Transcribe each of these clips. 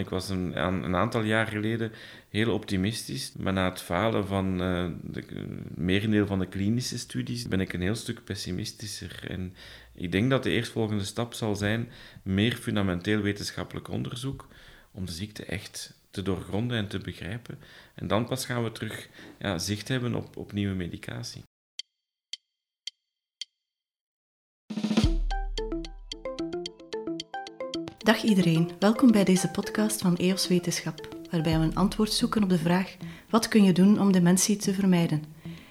Ik was een, een, aantal jaar geleden heel optimistisch, maar na het falen van uh, de merendeel van de klinische studies ben ik een heel stuk pessimistischer. En ik denk dat de eerstvolgende stap zal zijn meer fundamenteel wetenschappelijk onderzoek om de ziekte echt te doorgronden en te begrijpen. En dan pas gaan we terug ja, zicht hebben op, op nieuwe medicatie. Dag iedereen, welkom bij deze podcast van EOS Wetenschap, waarbij we een antwoord zoeken op de vraag: wat kun je doen om dementie te vermijden?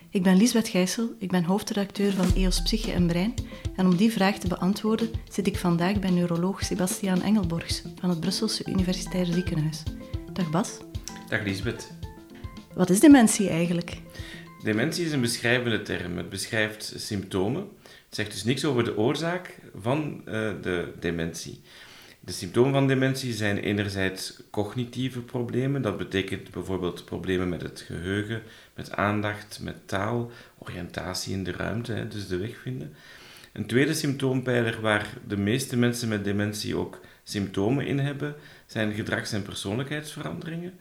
Ik ben Lisbeth Gijssel, ik ben hoofdredacteur van EOS Psyche en Brein en om die vraag te beantwoorden zit ik vandaag bij neuroloog Sebastiaan Engelborgs van het Brusselse Universitair Ziekenhuis. Dag Bas. Dag Lisbeth. Wat is dementie eigenlijk? Dementie is een beschrijvende term. Het beschrijft symptomen. Het zegt dus niks over de oorzaak van uh, de dementie. De symptomen van dementie zijn enerzijds cognitieve problemen. Dat betekent bijvoorbeeld problemen met het geheugen, met aandacht, met taal, oriëntatie in de ruimte, dus de weg vinden. Een tweede symptoompijler waar de meeste mensen met dementie ook symptomen in hebben, zijn gedrags- en persoonlijkheidsveranderingen.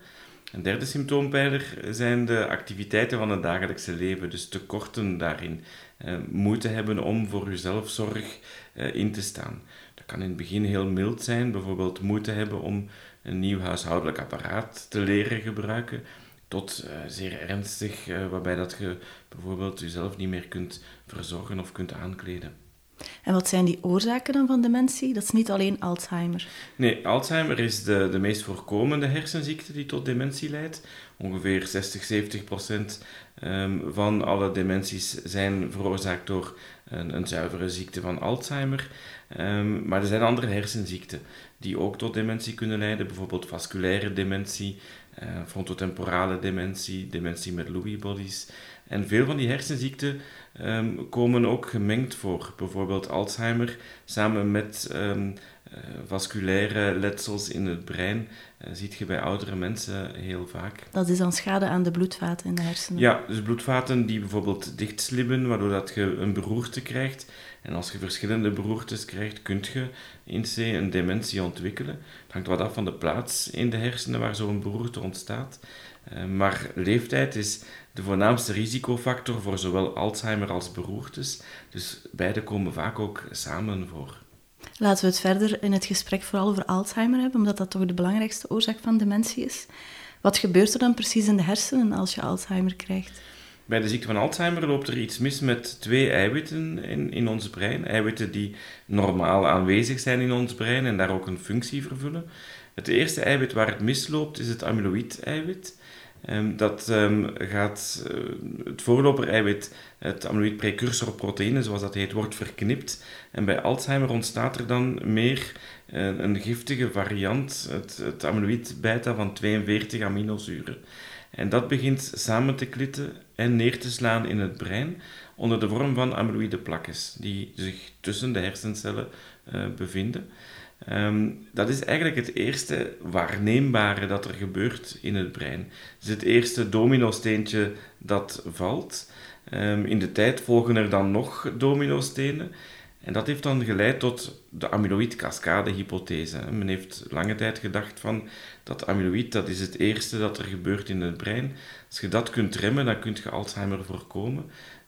Een derde symptoompijler zijn de activiteiten van het dagelijkse leven, dus tekorten daarin. Eh, moeite hebben om voor uzelf zorg eh, in te staan. Dat kan in het begin heel mild zijn, bijvoorbeeld moeite hebben om een nieuw huishoudelijk apparaat te leren gebruiken, tot uh, zeer ernstig, uh, waarbij dat je bijvoorbeeld jezelf niet meer kunt verzorgen of kunt aankleden. En wat zijn die oorzaken dan van dementie? Dat is niet alleen Alzheimer. Nee, Alzheimer is de, de meest voorkomende hersenziekte die tot dementie leidt. Ongeveer 60, 70 procent um, van alle dementies zijn veroorzaakt door een, een zuivere ziekte van Alzheimer. Um, maar er zijn andere hersenziekten die ook tot dementie kunnen leiden, bijvoorbeeld vasculaire dementie, uh, frontotemporale dementie, dementie met Lewy bodies. En veel van die hersenziekten um, komen ook gemengd voor. Bijvoorbeeld Alzheimer samen met um, uh, vasculaire letsels in het brein uh, ziet je bij oudere mensen heel vaak. Dat is dan schade aan de bloedvaten in de hersenen? Ja, dus bloedvaten die bijvoorbeeld dichtslippen, waardoor dat je een beroerte krijgt. En als je verschillende beroertes krijgt, kun je in C een dementie ontwikkelen. Het hangt wat af van de plaats in de hersenen waar zo'n beroerte ontstaat. Uh, maar leeftijd is de voornaamste risicofactor voor zowel Alzheimer als beroertes. Dus beide komen vaak ook samen voor. Laten we het verder in het gesprek vooral over Alzheimer hebben, omdat dat toch de belangrijkste oorzaak van dementie is. Wat gebeurt er dan precies in de hersenen als je Alzheimer krijgt? Bij de ziekte van Alzheimer loopt er iets mis met twee eiwitten in, in ons brein. Eiwitten die normaal aanwezig zijn in ons brein en daar ook een functie vervullen. Het eerste eiwit waar het misloopt is het amyloïd-eiwit. Um, dat um, gaat, uh, het voorloper-eiwit, het amyloïd-precursorproteïne, zoals dat heet, wordt verknipt. En bij Alzheimer ontstaat er dan meer uh, een giftige variant, het, het amyloïd-beta van 42 aminozuren. En dat begint samen te klitten en neer te slaan in het brein onder de vorm van amyloïde plakjes, die zich tussen de hersencellen uh, bevinden. Um, dat is eigenlijk het eerste waarneembare dat er gebeurt in het brein. Het is het eerste dominosteentje dat valt. Um, in de tijd volgen er dan nog dominostenen. En dat heeft dan geleid tot de amyloïd-cascade-hypothese. Men heeft lange tijd gedacht van dat amyloïd, dat is het eerste dat er gebeurt in het brein. Als je dat kunt remmen, dan kun je Alzheimer voorkomen.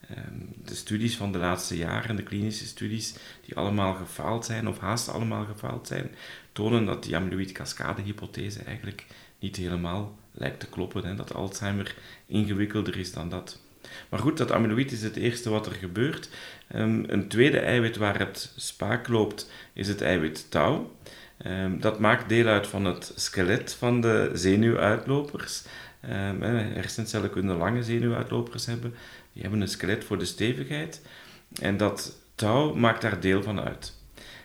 Ehm, de studies van de laatste jaren, de klinische studies, die allemaal gefaald zijn, of haast allemaal gefaald zijn, tonen dat die amyloïd-cascade-hypothese eigenlijk niet helemaal lijkt te kloppen. Hè, dat Alzheimer ingewikkelder is dan dat. Maar goed, dat amyloïd is het eerste wat er gebeurt. Um, een tweede eiwit waar het spaak loopt, is het eiwit tau. Um, dat maakt deel uit van het skelet van de zenuwuitlopers. Um, hersencellen kunnen lange zenuwuitlopers hebben. Die hebben een skelet voor de stevigheid. En dat tau maakt daar deel van uit.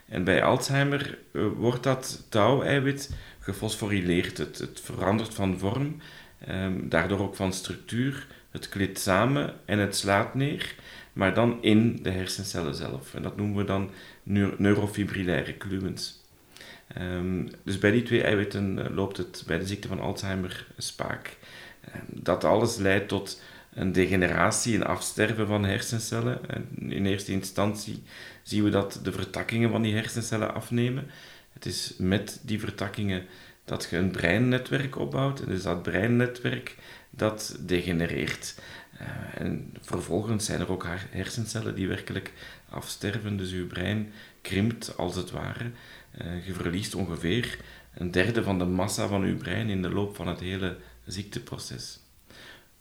En bij Alzheimer uh, wordt dat tau-eiwit gefosforileerd. Het, het, verandert van vorm, um, daardoor ook van structuur. Het klit samen en het slaat neer, maar dan in de hersencellen zelf. En dat noemen we dan neurofibrillaire kluwens. Um, dus bij die twee eiwitten uh, loopt het bij de ziekte van Alzheimer spaak. Um, dat alles leidt tot een degeneratie, een afsterven van hersencellen. En in eerste instantie zien we dat de vertakkingen van die hersencellen afnemen. Het is met die vertakkingen dat je een breinnetwerk opbouwt. En dus dat breinnetwerk, dat degenereert. Uh, en vervolgens zijn er ook hersencellen die werkelijk afsterven. Dus je brein krimpt als het ware. Uh, je verliest ongeveer een derde van de massa van je brein in de loop van het hele ziekteproces.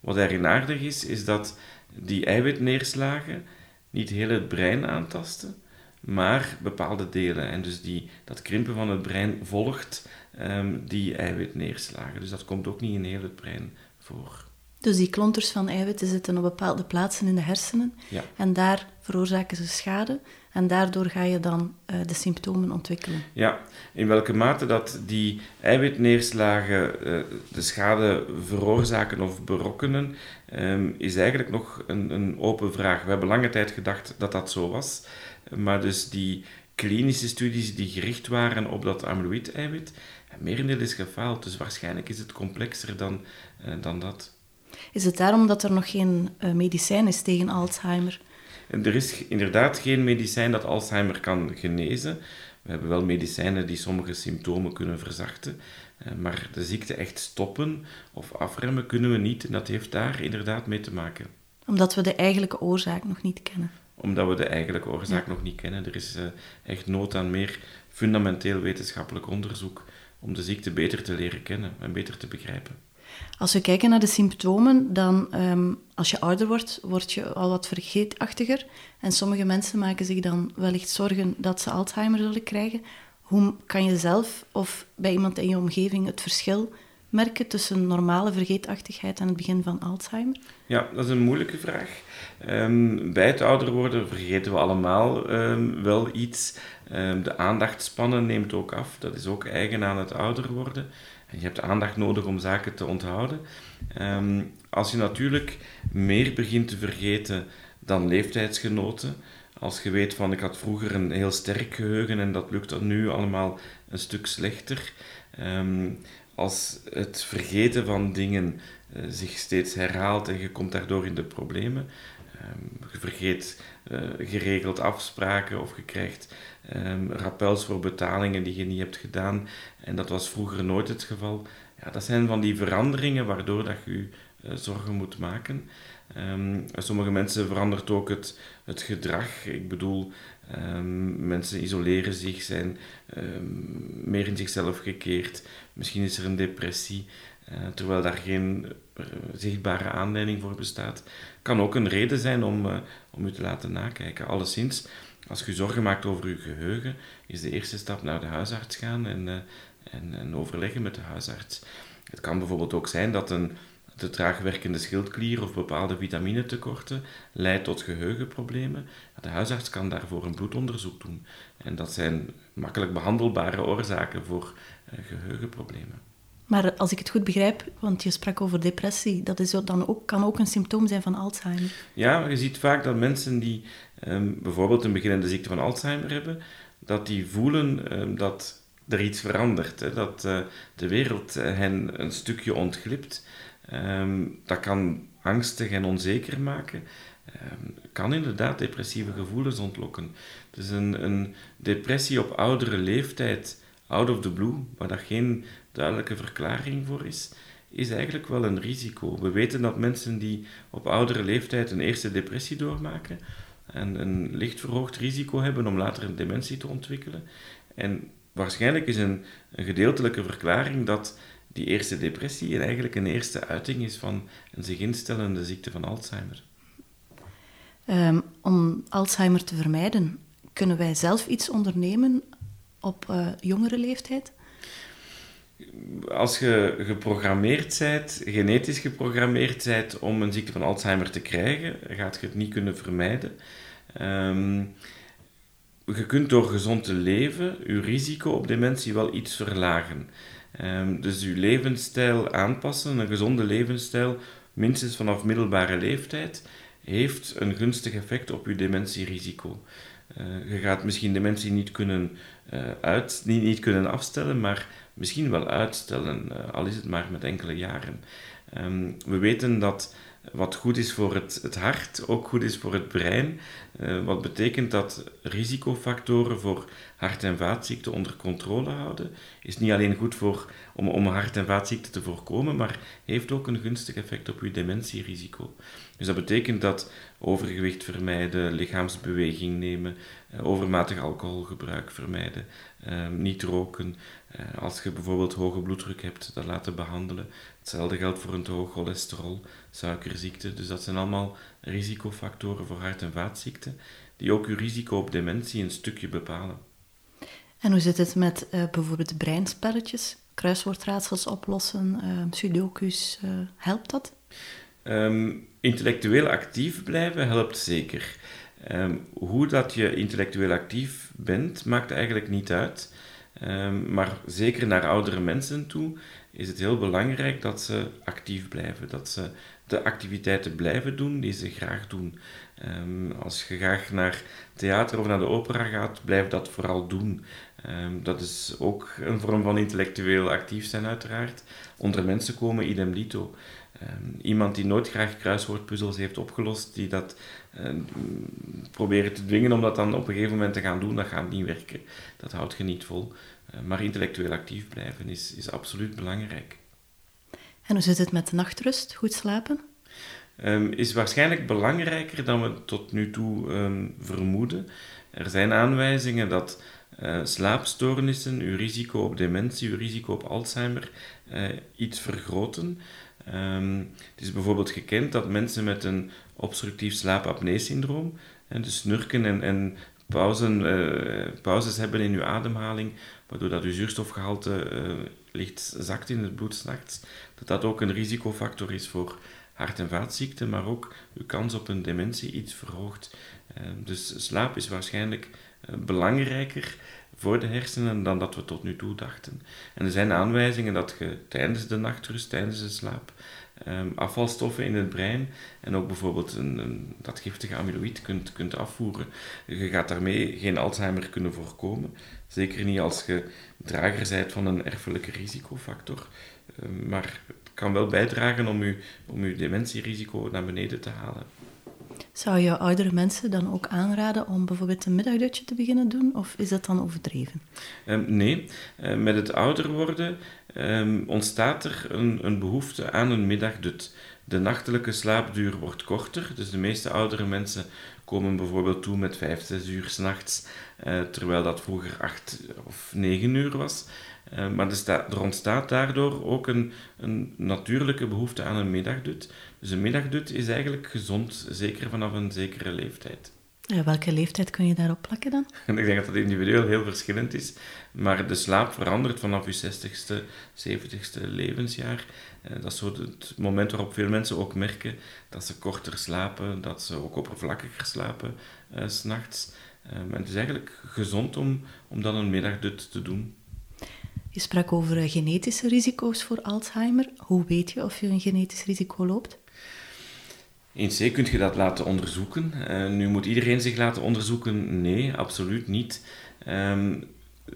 Wat daarin aardig is, is dat die eiwitneerslagen niet heel het brein aantasten, maar bepaalde delen. En dus die, dat krimpen van het brein volgt um, die eiwitneerslagen. Dus dat komt ook niet in heel het brein voor. Dus die klonters van eiwitten zitten op bepaalde plaatsen in de hersenen ja. en daar veroorzaken ze schade en daardoor ga je dan uh, de symptomen ontwikkelen. Ja, in welke mate dat die eiwitneerslagen uh, de schade veroorzaken of berokkenen, um, is eigenlijk nog een, een open vraag. We hebben lange tijd gedacht dat dat zo was, maar dus die klinische studies die gericht waren op dat amyloïd-eiwit, merendeel is gefaald. Dus waarschijnlijk is het complexer dan, uh, dan dat. Is het daarom dat er nog geen medicijn is tegen Alzheimer? Er is inderdaad geen medicijn dat Alzheimer kan genezen. We hebben wel medicijnen die sommige symptomen kunnen verzachten, uh, maar de ziekte echt stoppen of afremmen kunnen we niet. En dat heeft daar inderdaad mee te maken. Omdat we de eigenlijke oorzaak nog niet kennen omdat we de eigenlijke oorzaak nog niet kennen. Er is uh, echt nood aan meer fundamenteel wetenschappelijk onderzoek om de ziekte beter te leren kennen en beter te begrijpen. Als we kijken naar de symptomen, dan um, als je ouder wordt, word je al wat vergeetachtiger. En sommige mensen maken zich dan wellicht zorgen dat ze Alzheimer zullen krijgen. Hoe kan je zelf of bij iemand in je omgeving het verschil merken tussen normale vergeetachtigheid en het begin van Alzheimer? Ja, dat is een moeilijke vraag. Um, bij het ouder worden vergeten we allemaal um, wel iets. De aandachtspannen neemt ook af. Dat is ook eigen aan het ouder worden. Je hebt aandacht nodig om zaken te onthouden. als je natuurlijk meer begint te vergeten dan leeftijdsgenoten, als je weet van ik had vroeger een heel sterk geheugen en dat lukt dan nu allemaal een stuk slechter. als het vergeten van dingen uh, zich steeds herhaalt en je komt daardoor in de problemen, Ehm, je vergeet uh, geregeld afspraken of je krijgt um, rappels voor betalingen die je niet hebt gedaan. En dat was vroeger nooit het geval. Ja, dat zijn van die veranderingen waardoor dat je uh, zorgen moet maken. Um, sommige mensen verandert ook het, het gedrag. Ik bedoel, mensen isoleren zich, zijn meer in zichzelf gekeerd. Misschien is er een depressie. Uh, terwijl daar geen uh, zichtbare aanleiding voor bestaat, kan ook een reden zijn om, uh, om u te laten nakijken. Alleszins, als je zorgen maakt over uw geheugen, is de eerste stap naar de huisarts gaan en, en, en overleggen met de huisarts. Het kan bijvoorbeeld ook zijn dat een te traag werkende schildklier of bepaalde vitaminetekorten leidt tot geheugenproblemen. De huisarts kan daarvoor een bloedonderzoek doen. En dat zijn makkelijk behandelbare oorzaken voor geheugenproblemen. Maar als ik het goed begrijp, want je sprak over depressie, dat is dan ook, kan ook een symptoom zijn van Alzheimer. Ja, je ziet vaak dat mensen die um, bijvoorbeeld een beginnende ziekte van Alzheimer hebben, dat die voelen um, dat er iets verandert, hè, dat uh, de wereld hen een stukje ontglipt. Um, dat kan angstig en onzeker maken. kan inderdaad depressieve gevoelens ontlokken. Dus een, een depressie op oudere leeftijd, out of the blue, waar dat geen duidelijke verklaring voor is, is eigenlijk wel een risico. We weten dat mensen die op oudere leeftijd een eerste depressie doormaken en een licht verhoogd risico hebben om later een dementie te ontwikkelen. En waarschijnlijk is een, gedeeltelijke verklaring dat die eerste depressie eigenlijk een eerste uiting is van een zich instellende ziekte van Alzheimer. Um, om Alzheimer te vermijden, kunnen wij zelf iets ondernemen op uh, jongere leeftijd? Als je geprogrammeerd bent, genetisch geprogrammeerd bent om een ziekte van Alzheimer te krijgen, gaat je het niet kunnen vermijden. Um, je kunt door gezond te leven je risico op dementie wel iets verlagen. Um, dus je levensstijl aanpassen, een gezonde levensstijl, minstens vanaf middelbare leeftijd, heeft een gunstig effect op je dementierisico. Uh, je gaat misschien dementie niet kunnen, uh, uit, niet kunnen afstellen, maar misschien wel uitstellen, uh, al is het maar met enkele jaren. Um, we weten dat wat goed is voor het, het hart, ook goed is voor het brein. Uh, wat betekent dat risicofactoren voor hart- en vaatziekten onder controle houden. Is niet alleen goed voor, om, om hart- en vaatziekten te voorkomen, maar heeft ook een gunstig effect op uw dementierisico. Dus dat betekent dat overgewicht vermijden, lichaamsbeweging nemen, uh, overmatig alcoholgebruik vermijden, uh, niet roken. Als je bijvoorbeeld hoge bloeddruk hebt, dat laten behandelen. Hetzelfde geldt voor een hoog cholesterol, suikerziekte. Dus dat zijn allemaal risicofactoren voor hart- en vaatziekten, die ook uw risico op dementie een stukje bepalen. En hoe zit het met uh, bijvoorbeeld breinspelletjes, kruiswoordraadsels oplossen, uh, sudokus, uh, helpt dat? Um, intellectueel actief blijven helpt zeker. Um, hoe dat je intellectueel actief bent, maakt eigenlijk niet uit. Um, maar zeker naar oudere mensen toe is het heel belangrijk dat ze actief blijven. Dat ze de activiteiten blijven doen die ze graag doen. Um, als je graag naar theater of naar de opera gaat, blijf dat vooral doen. Um, dat is ook een vorm van intellectueel actief zijn, uiteraard. Onder mensen komen idem dito. Um, iemand die nooit graag kruiswoordpuzzels heeft opgelost, die dat uh, proberen te dwingen om dat dan op een gegeven moment te gaan doen, dat gaat niet werken. Dat houdt je niet vol. Uh, maar intellectueel actief blijven is, is absoluut belangrijk. En hoe zit het met de nachtrust? Goed slapen? Um, is waarschijnlijk belangrijker dan we tot nu toe um, vermoeden. Er zijn aanwijzingen dat uh, slaapstoornissen uw risico op dementie, uw risico op Alzheimer uh, iets vergroten. Um, het is bijvoorbeeld gekend dat mensen met een obstructief slaapapnee-syndroom, dus snurken en, en pauzen, uh, pauzes hebben in uw ademhaling, waardoor dat uw zuurstofgehalte licht zakt in het bloed s'nachts, dat dat ook een risicofactor is voor hart- en vaatziekten, maar ook uw kans op een dementie iets verhoogt. Dus slaap is waarschijnlijk belangrijker voor de hersenen dan dat we tot nu toe dachten. En er zijn aanwijzingen dat je tijdens de nachtrust, tijdens de slaap, um, afvalstoffen in het brein en ook bijvoorbeeld een, dat giftige amyloïd kunt, kunt afvoeren. Je gaat daarmee geen Alzheimer kunnen voorkomen. Zeker niet als je drager bent van een erfelijke risicofactor. Um, maar het kan wel bijdragen om je, om je dementierisico naar beneden te halen. Zou je oudere mensen dan ook aanraden om bijvoorbeeld een middagdutje te beginnen doen, of is dat dan overdreven? Um, nee, uh, met het ouder worden um, ontstaat er een, een, behoefte aan een middagdut. De nachtelijke slaapduur wordt korter, dus de meeste oudere mensen komen bijvoorbeeld toe met 5, 6 uur s'nachts, uh, terwijl dat vroeger 8 of 9 uur was. Uh, maar er, er, ontstaat daardoor ook een, een, natuurlijke behoefte aan een middagdut. Dus een middagdut is eigenlijk gezond, zeker vanaf een zekere leeftijd. Ja, welke leeftijd kun je daarop plakken dan? Ik denk dat dat individueel heel verschillend is, maar de slaap verandert vanaf je 60ste, 70ste levensjaar. Dat is zo het moment waarop veel mensen ook merken dat ze korter slapen, dat ze ook oppervlakkiger slapen uh, s'nachts. Um, en het is eigenlijk gezond om, om dan een middagdut te doen. Je sprak over genetische risico's voor Alzheimer. Hoe weet je of je een genetisch risico loopt? In C kun je dat laten onderzoeken. Uh, nu moet iedereen zich laten onderzoeken? Nee, absoluut niet. Um,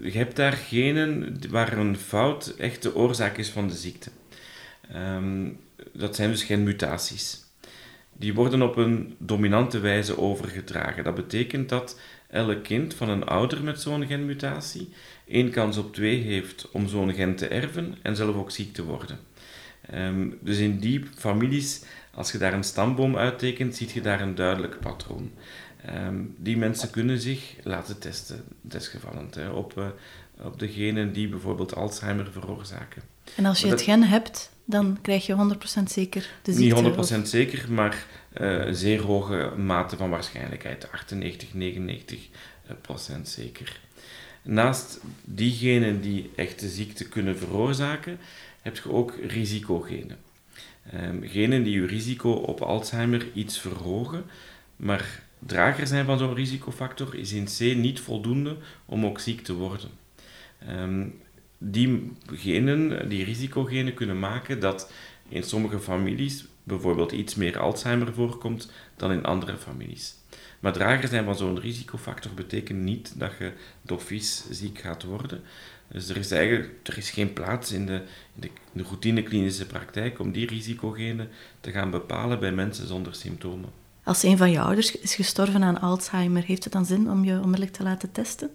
je hebt daar genen waar een fout echt de oorzaak is van de ziekte. Um, dat zijn dus geen mutaties. Die worden op een dominante wijze overgedragen. Dat betekent dat elk kind van een ouder met zo'n genmutatie één kans op twee heeft om zo'n gen te erven en zelf ook ziek te worden. Um, dus in die families, als je daar een stamboom uittekent, zie je daar een duidelijk patroon. Um, die mensen kunnen zich laten testen, desgevallend, hè, op, uh, op de genen die bijvoorbeeld Alzheimer veroorzaken. En als je dat, het gen hebt, dan krijg je 100% zeker de ziekte? Niet 100% of? zeker, maar uh, zeer hoge mate van waarschijnlijkheid, 98, 99 procent zeker. Naast diegenen die echt de ziekte kunnen veroorzaken, heb je ook risicogenen. Um, genen die je risico op Alzheimer iets verhogen, maar drager zijn van zo'n risicofactor is in C niet voldoende om ook ziek te worden. Um, die genen, die risicogenen kunnen maken dat in sommige families bijvoorbeeld iets meer Alzheimer voorkomt dan in andere families. Maar drager zijn van zo'n risicofactor betekent niet dat je dofies ziek gaat worden. Dus er is eigenlijk er is geen plaats in de, in de, in de routine klinische praktijk om die risicogenen te gaan bepalen bij mensen zonder symptomen. Als een van je ouders is gestorven aan Alzheimer, heeft het dan zin om je onmiddellijk te laten testen?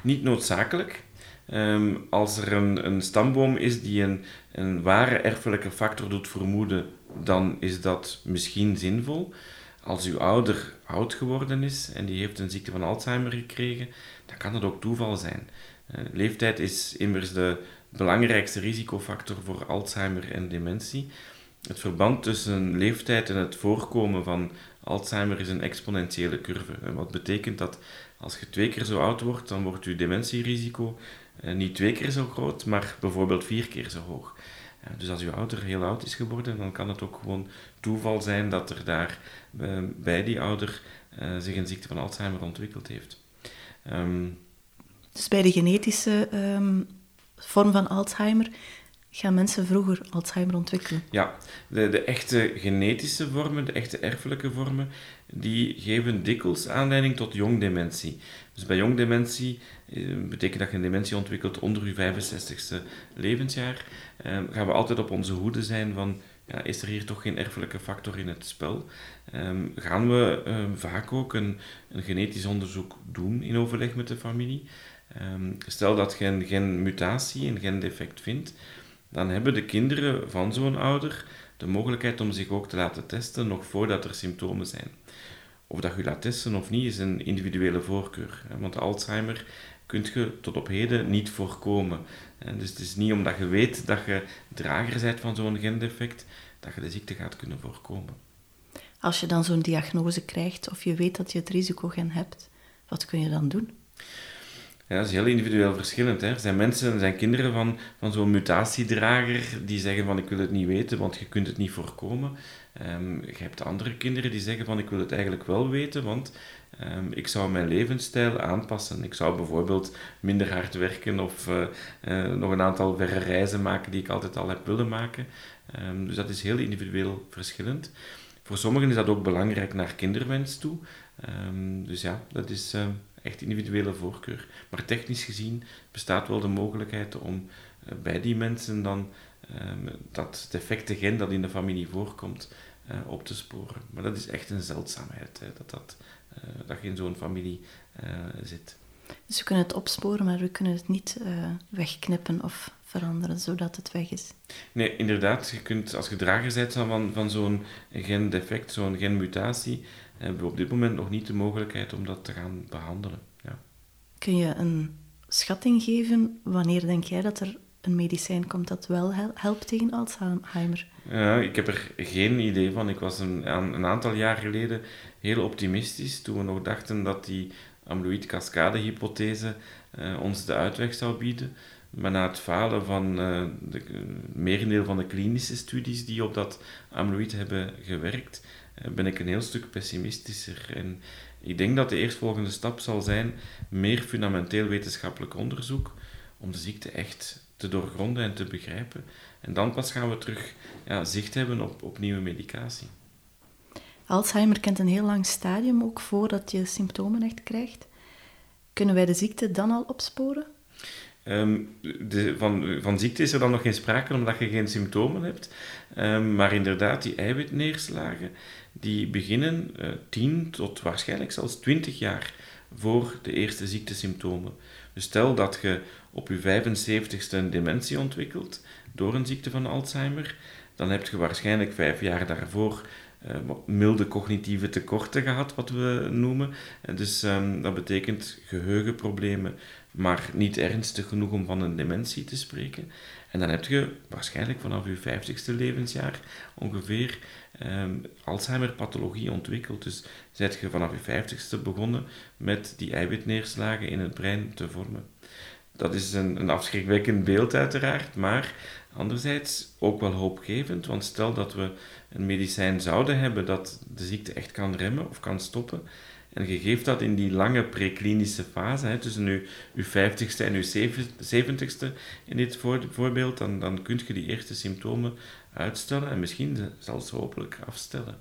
Niet noodzakelijk. Ehm, als er een, een, stamboom is die een, een ware erfelijke factor doet vermoeden, dan is dat misschien zinvol. Als uw ouder oud geworden is en die heeft een ziekte van Alzheimer gekregen, dan kan dat ook toeval zijn. Uh, leeftijd is immers de belangrijkste risicofactor voor Alzheimer en dementie. Het verband tussen leeftijd en het voorkomen van Alzheimer is een exponentiële curve. Wat betekent dat als je twee keer zo oud wordt, dan wordt je dementierisico eh, niet twee keer zo groot, maar bijvoorbeeld vier keer zo hoog. Dus als je ouder heel oud is geworden, dan kan het ook gewoon toeval zijn dat er daar eh, bij die ouder zich een ziekte van Alzheimer ontwikkeld heeft. Um, dus bij de genetische um, vorm van Alzheimer gaan mensen vroeger Alzheimer ontwikkelen? Ja, de, de echte genetische vormen, de echte erfelijke vormen, die geven dikwijls aanleiding tot jongdementie. Dus bij jongdementie eh, betekent dat je een dementie ontwikkelt onder je 65ste levensjaar. Eh, gaan we altijd op onze hoede zijn van, ja, is er hier toch geen erfelijke factor in het spel? Eh, gaan we vaak ook een, een genetisch onderzoek doen in overleg met de familie. Ehm, stel dat je een genmutatie, een gendefect vindt, dan hebben de kinderen van zo'n ouder de mogelijkheid om zich ook te laten testen nog voordat er symptomen zijn. Of dat je laat testen of niet, is een individuele voorkeur. Want Alzheimer kun je tot op heden niet voorkomen. Dus het is niet omdat je weet dat je drager bent van zo'n gendefect, dat je de ziekte gaat kunnen voorkomen. Als je dan zo'n diagnose krijgt of je weet dat je het risicogen hebt, wat kun je dan doen? Ja, dat is heel individueel verschillend. Hè. Er zijn mensen, zijn kinderen van, van zo'n mutatiedrager die zeggen van ik wil het niet weten, want je kunt het niet voorkomen. Um, je hebt andere kinderen die zeggen van ik wil het eigenlijk wel weten, want um, ik zou mijn levensstijl aanpassen. Ik zou bijvoorbeeld minder hard werken of uh, uh, nog een aantal verre reizen maken die ik altijd al heb willen maken. Um, dus dat is heel individueel verschillend. Voor sommigen is dat ook belangrijk naar kinderwens toe. dus ja, dat is echt individuele voorkeur. Maar technisch gezien bestaat wel de mogelijkheid om uh, bij die mensen dan um, dat defecte gen dat in de familie voorkomt uh, op te sporen. Maar dat is echt een zeldzaamheid, hè, dat, dat, uh, dat in zo'n familie zit. Dus we kunnen het opsporen, maar we kunnen het niet wegknippen of veranderen zodat het weg is. Nee, inderdaad. Je kunt, als je drager bent van, van zo'n gendefect, zo'n genmutatie, hebben we op dit moment nog niet de mogelijkheid om dat te gaan behandelen. Ja. Kun je een schatting geven wanneer denk jij dat er een medicijn komt dat wel helpt tegen Alzheimer? Ja, ik heb er geen idee van. Ik was een, een aantal jaar geleden heel optimistisch toen we nog dachten dat die amyloïd-cascade-hypothese uh, ons de uitweg zou bieden. Maar na het falen van uh, de merendeel van de klinische studies die op dat amyloïd hebben gewerkt, uh, ben ik een heel stuk pessimistischer. En ik denk dat de eerstvolgende stap zal zijn meer fundamenteel wetenschappelijk onderzoek om de ziekte echt te doorgronden en te begrijpen. En dan pas gaan we terug ja, zicht hebben op, op nieuwe medicatie. Alzheimer kent een heel lang stadium ook voordat je symptomen echt krijgt. Kunnen wij de ziekte dan al opsporen? De, van, van ziekte is er dan nog geen sprake omdat je geen symptomen hebt. Um, maar inderdaad, die eiwitneerslagen die beginnen uh, eh, 10 tot waarschijnlijk zelfs 20 jaar voor de eerste ziektesymptomen. Dus stel dat je op je 75ste een dementie ontwikkelt door een ziekte van Alzheimer, dan heb je waarschijnlijk vijf jaar daarvoor milde cognitieve tekorten gehad, wat we noemen. En dus um, dat betekent geheugenproblemen, maar niet ernstig genoeg om van een dementie te spreken. En dan heb je waarschijnlijk vanaf je 50ste levensjaar ongeveer um, Alzheimer-pathologie ontwikkeld. Dus zet je vanaf je 50ste begonnen met die eiwitneerslagen in het brein te vormen. Dat is een, een afschrikwekkend beeld uiteraard, maar anderzijds ook wel hoopgevend, want stel dat we een medicijn zouden hebben dat de ziekte echt kan remmen of kan stoppen, en je geeft dat in die lange preklinische fase, hè, tussen je, je 50ste en je 70ste in dit voorbeeld, dan, dan kun je die eerste symptomen uitstellen en misschien zelfs hopelijk afstellen.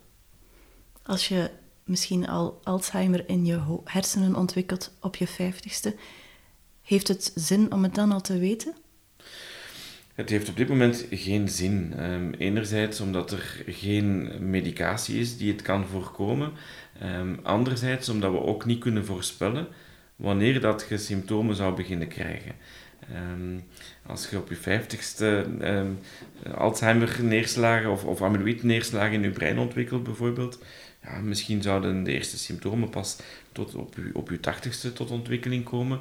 Als je misschien al Alzheimer in je hersenen ontwikkelt op je 50ste, Heeft het zin om het dan al te weten? Het heeft op dit moment geen zin. Um, enerzijds omdat er geen medicatie is die het kan voorkomen. Um, anderzijds omdat we ook niet kunnen voorspellen wanneer dat je symptomen zou beginnen krijgen. Um, als je op je vijftigste Alzheimer neerslagen of, of amyloïd neerslagen in je brein ontwikkelt bijvoorbeeld, ja, misschien zouden de eerste symptomen pas tot op je, op je tachtigste tot ontwikkeling komen.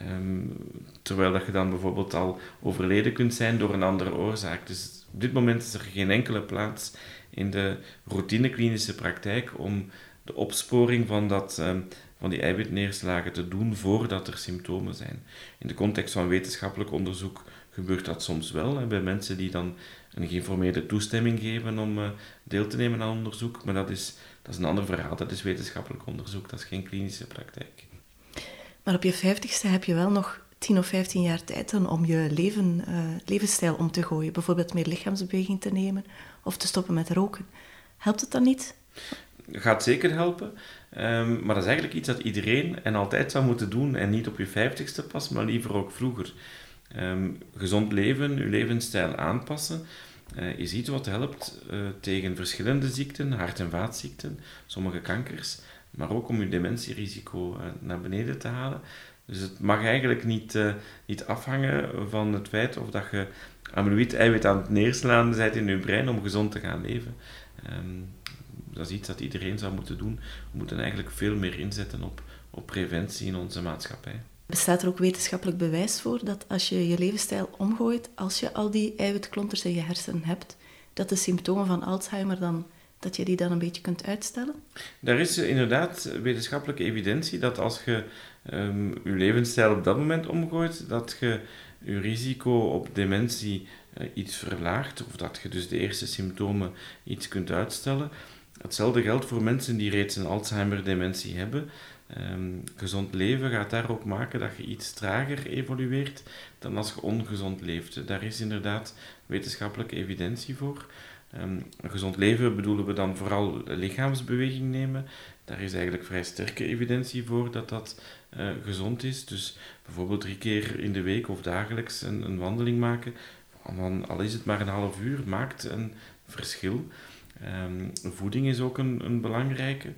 Um, terwijl dat je dan bijvoorbeeld al overleden kunt zijn door een andere oorzaak. Dus op dit moment is er geen enkele plaats in de routineklinische praktijk om de opsporing van, dat, um, van die eiwitneerslagen te doen voordat er symptomen zijn. In de context van wetenschappelijk onderzoek gebeurt dat soms wel, hè, bij mensen die dan een geïnformeerde toestemming geven om uh, deel te nemen aan onderzoek. Maar dat is, dat is een ander verhaal, dat is wetenschappelijk onderzoek, dat is geen klinische praktijk. Maar op je vijftigste heb je wel nog 10 of 15 jaar tijd om je leven, uh, levensstijl om te gooien. Bijvoorbeeld meer lichaamsbeweging te nemen of te stoppen met roken. Helpt het dan niet? Gaat zeker helpen. Um, maar dat is eigenlijk iets dat iedereen en altijd zou moeten doen. En niet op je vijftigste pas, maar liever ook vroeger. Um, gezond leven, je levensstijl aanpassen. Uh, je ziet wat helpt uh, tegen verschillende ziekten, hart- en vaatziekten, sommige kankers maar ook om je dementierisico uh, naar beneden te halen. Dus het mag eigenlijk niet, uh, niet afhangen van het feit of dat je amyloïd-eiwit aan het neerslaan bent in je brein om gezond te gaan leven. Um, dat is iets dat iedereen zou moeten doen. We moeten eigenlijk veel meer inzetten op, op preventie in onze maatschappij. Bestaat er ook wetenschappelijk bewijs voor dat als je je levensstijl omgooit, als je al die eiwitklonters in je hersenen hebt, dat de symptomen van Alzheimer dan dat je die dan een beetje kunt uitstellen? Daar is inderdaad wetenschappelijke evidentie dat als je um, je levensstijl op dat moment omgooit, dat je je risico op dementie uh, iets verlaagt, of dat je dus de eerste symptomen iets kunt uitstellen. Hetzelfde geldt voor mensen die reeds een Alzheimer-dementie hebben. Um, gezond leven gaat daar ook maken dat je iets trager evolueert dan als je ongezond leeft. Daar is inderdaad wetenschappelijke evidentie voor. Een gezond leven bedoelen we dan vooral lichaamsbeweging nemen. Daar is eigenlijk vrij sterke evidentie voor dat dat uh, gezond is. Dus bijvoorbeeld drie keer in de week of dagelijks een, een wandeling maken, al is het maar een half uur, maakt een verschil. Um, voeding is ook een, een belangrijke.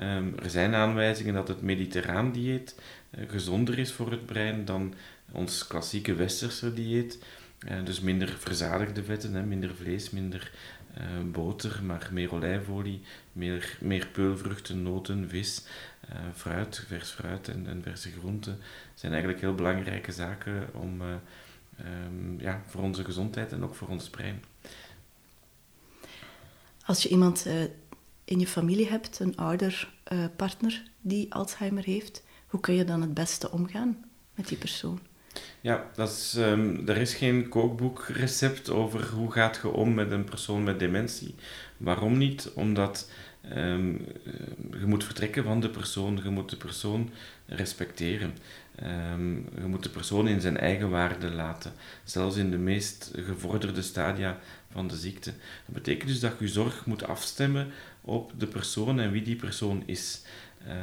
Um, er zijn aanwijzingen dat het mediterraan dieet uh, gezonder is voor het brein dan ons klassieke westerse dieet. Uh, dus minder verzadigde vetten, hè, minder vlees, minder uh, boter, maar meer olijfolie, meer, meer peulvruchten, noten, vis, uh, fruit, vers fruit en, en verse groenten zijn eigenlijk heel belangrijke zaken om, uh, um, ja, voor onze gezondheid en ook voor ons brein. Als je iemand in je familie hebt, een ouder partner die Alzheimer heeft, hoe kun je dan het beste omgaan met die persoon? Ja, dat is, um, er is geen kookboekrecept over hoe gaat je om met een persoon met dementie. Waarom niet? Omdat um, je moet vertrekken van de persoon, je moet de persoon respecteren. Um, je moet de persoon in zijn eigen waarde laten, zelfs in de meest gevorderde stadia van de ziekte. Dat betekent dus dat je zorg moet afstemmen op de persoon en wie die persoon is.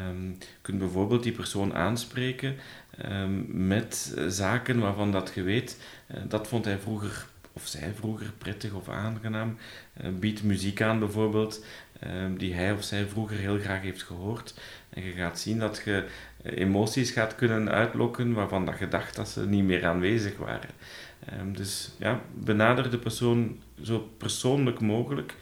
Um, je kunt bijvoorbeeld die persoon aanspreken met zaken waarvan dat je weet, uh, dat vond hij vroeger of zij vroeger prettig of aangenaam. Uh, biedt muziek aan bijvoorbeeld, um, die hij of zij vroeger heel graag heeft gehoord. En je gaat zien dat je uh, emoties gaat kunnen uitlokken waarvan dat je dacht dat ze niet meer aanwezig waren. Um, dus ja, benader de persoon zo persoonlijk mogelijk.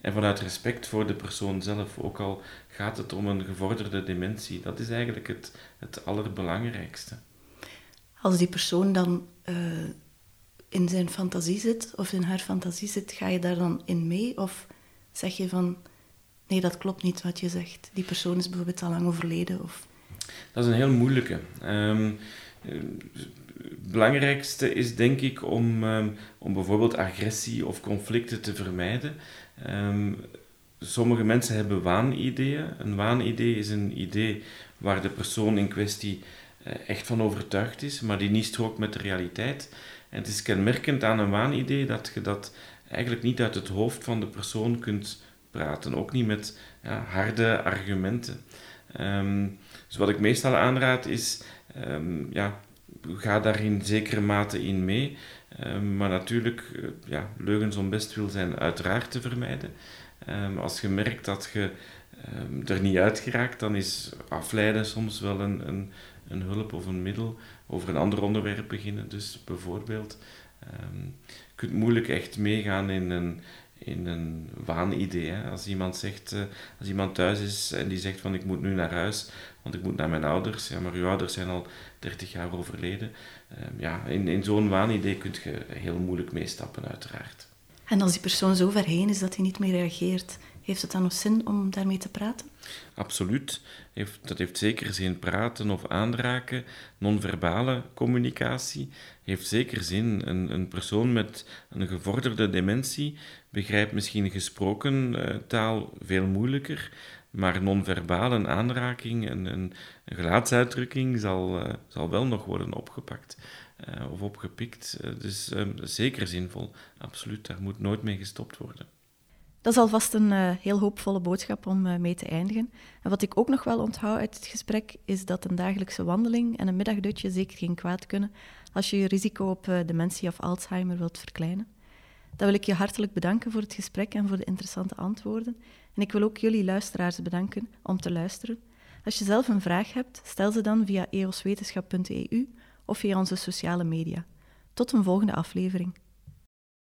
En vanuit respect voor de persoon zelf, ook al gaat het om een gevorderde dementie. Dat is eigenlijk het, het allerbelangrijkste. Als die persoon dan uh, in zijn fantasie zit, of in haar fantasie zit, ga je daar dan in mee? Of zeg je van, nee, dat klopt niet wat je zegt. Die persoon is bijvoorbeeld al lang overleden? Of... Dat is een heel moeilijke. Um, het belangrijkste is denk ik om, um, om bijvoorbeeld agressie of conflicten te vermijden. Um, sommige mensen hebben waanideeën. Een waanidee is een idee waar de persoon in kwestie uh, echt van overtuigd is, maar die niet strookt met de realiteit. En het is kenmerkend aan een waanidee dat je dat eigenlijk niet uit het hoofd van de persoon kunt praten, ook niet met ja, harde argumenten. Um, Dus wat ik meestal aanraad is, um, ja, ga daar in zekere mate in mee. Ehm, maar natuurlijk, uh, ja, leugens om best wil zijn uiteraard te vermijden. Um, als je merkt dat je er niet uit geraakt, dan is afleiden soms wel een, een, een, hulp of een middel. Over een ander onderwerp beginnen, dus bijvoorbeeld. je kunt moeilijk echt meegaan in een, in een waanidee. Als iemand zegt, uh, als iemand thuis is en die zegt van ik moet nu naar huis, want ik moet naar mijn ouders. Ja, maar uw ouders zijn al 30 jaar overleden. Uh, ja, in, in zo'n waanidee kun je heel moeilijk meestappen, uiteraard. En als die persoon zo ver heen is dat hij niet meer reageert, heeft het dan nog zin om daarmee te praten? Absoluut. Dat heeft zeker zin. Praten of aanraken, non-verbale communicatie, heeft zeker zin. Een, een persoon met een gevorderde dementie begrijpt misschien gesproken uh, taal veel moeilijker, maar non-verbale aanraking en een, een, gelaatsuitdrukking zal, uh, zal wel nog worden opgepakt uh, of opgepikt. dus zeker zinvol, absoluut. Daar moet nooit mee gestopt worden. Dat is alvast een heel hoopvolle boodschap om mee te eindigen. En wat ik ook nog wel onthoud uit het gesprek, is dat een dagelijkse wandeling en een middagdutje zeker geen kwaad kunnen als je je risico op dementie of Alzheimer wilt verkleinen. Dan wil ik je hartelijk bedanken voor het gesprek en voor de interessante antwoorden. En ik wil ook jullie luisteraars bedanken om te luisteren. Als je zelf een vraag hebt, stel ze dan via eoswetenschap.eu of via onze sociale media. Tot een volgende aflevering.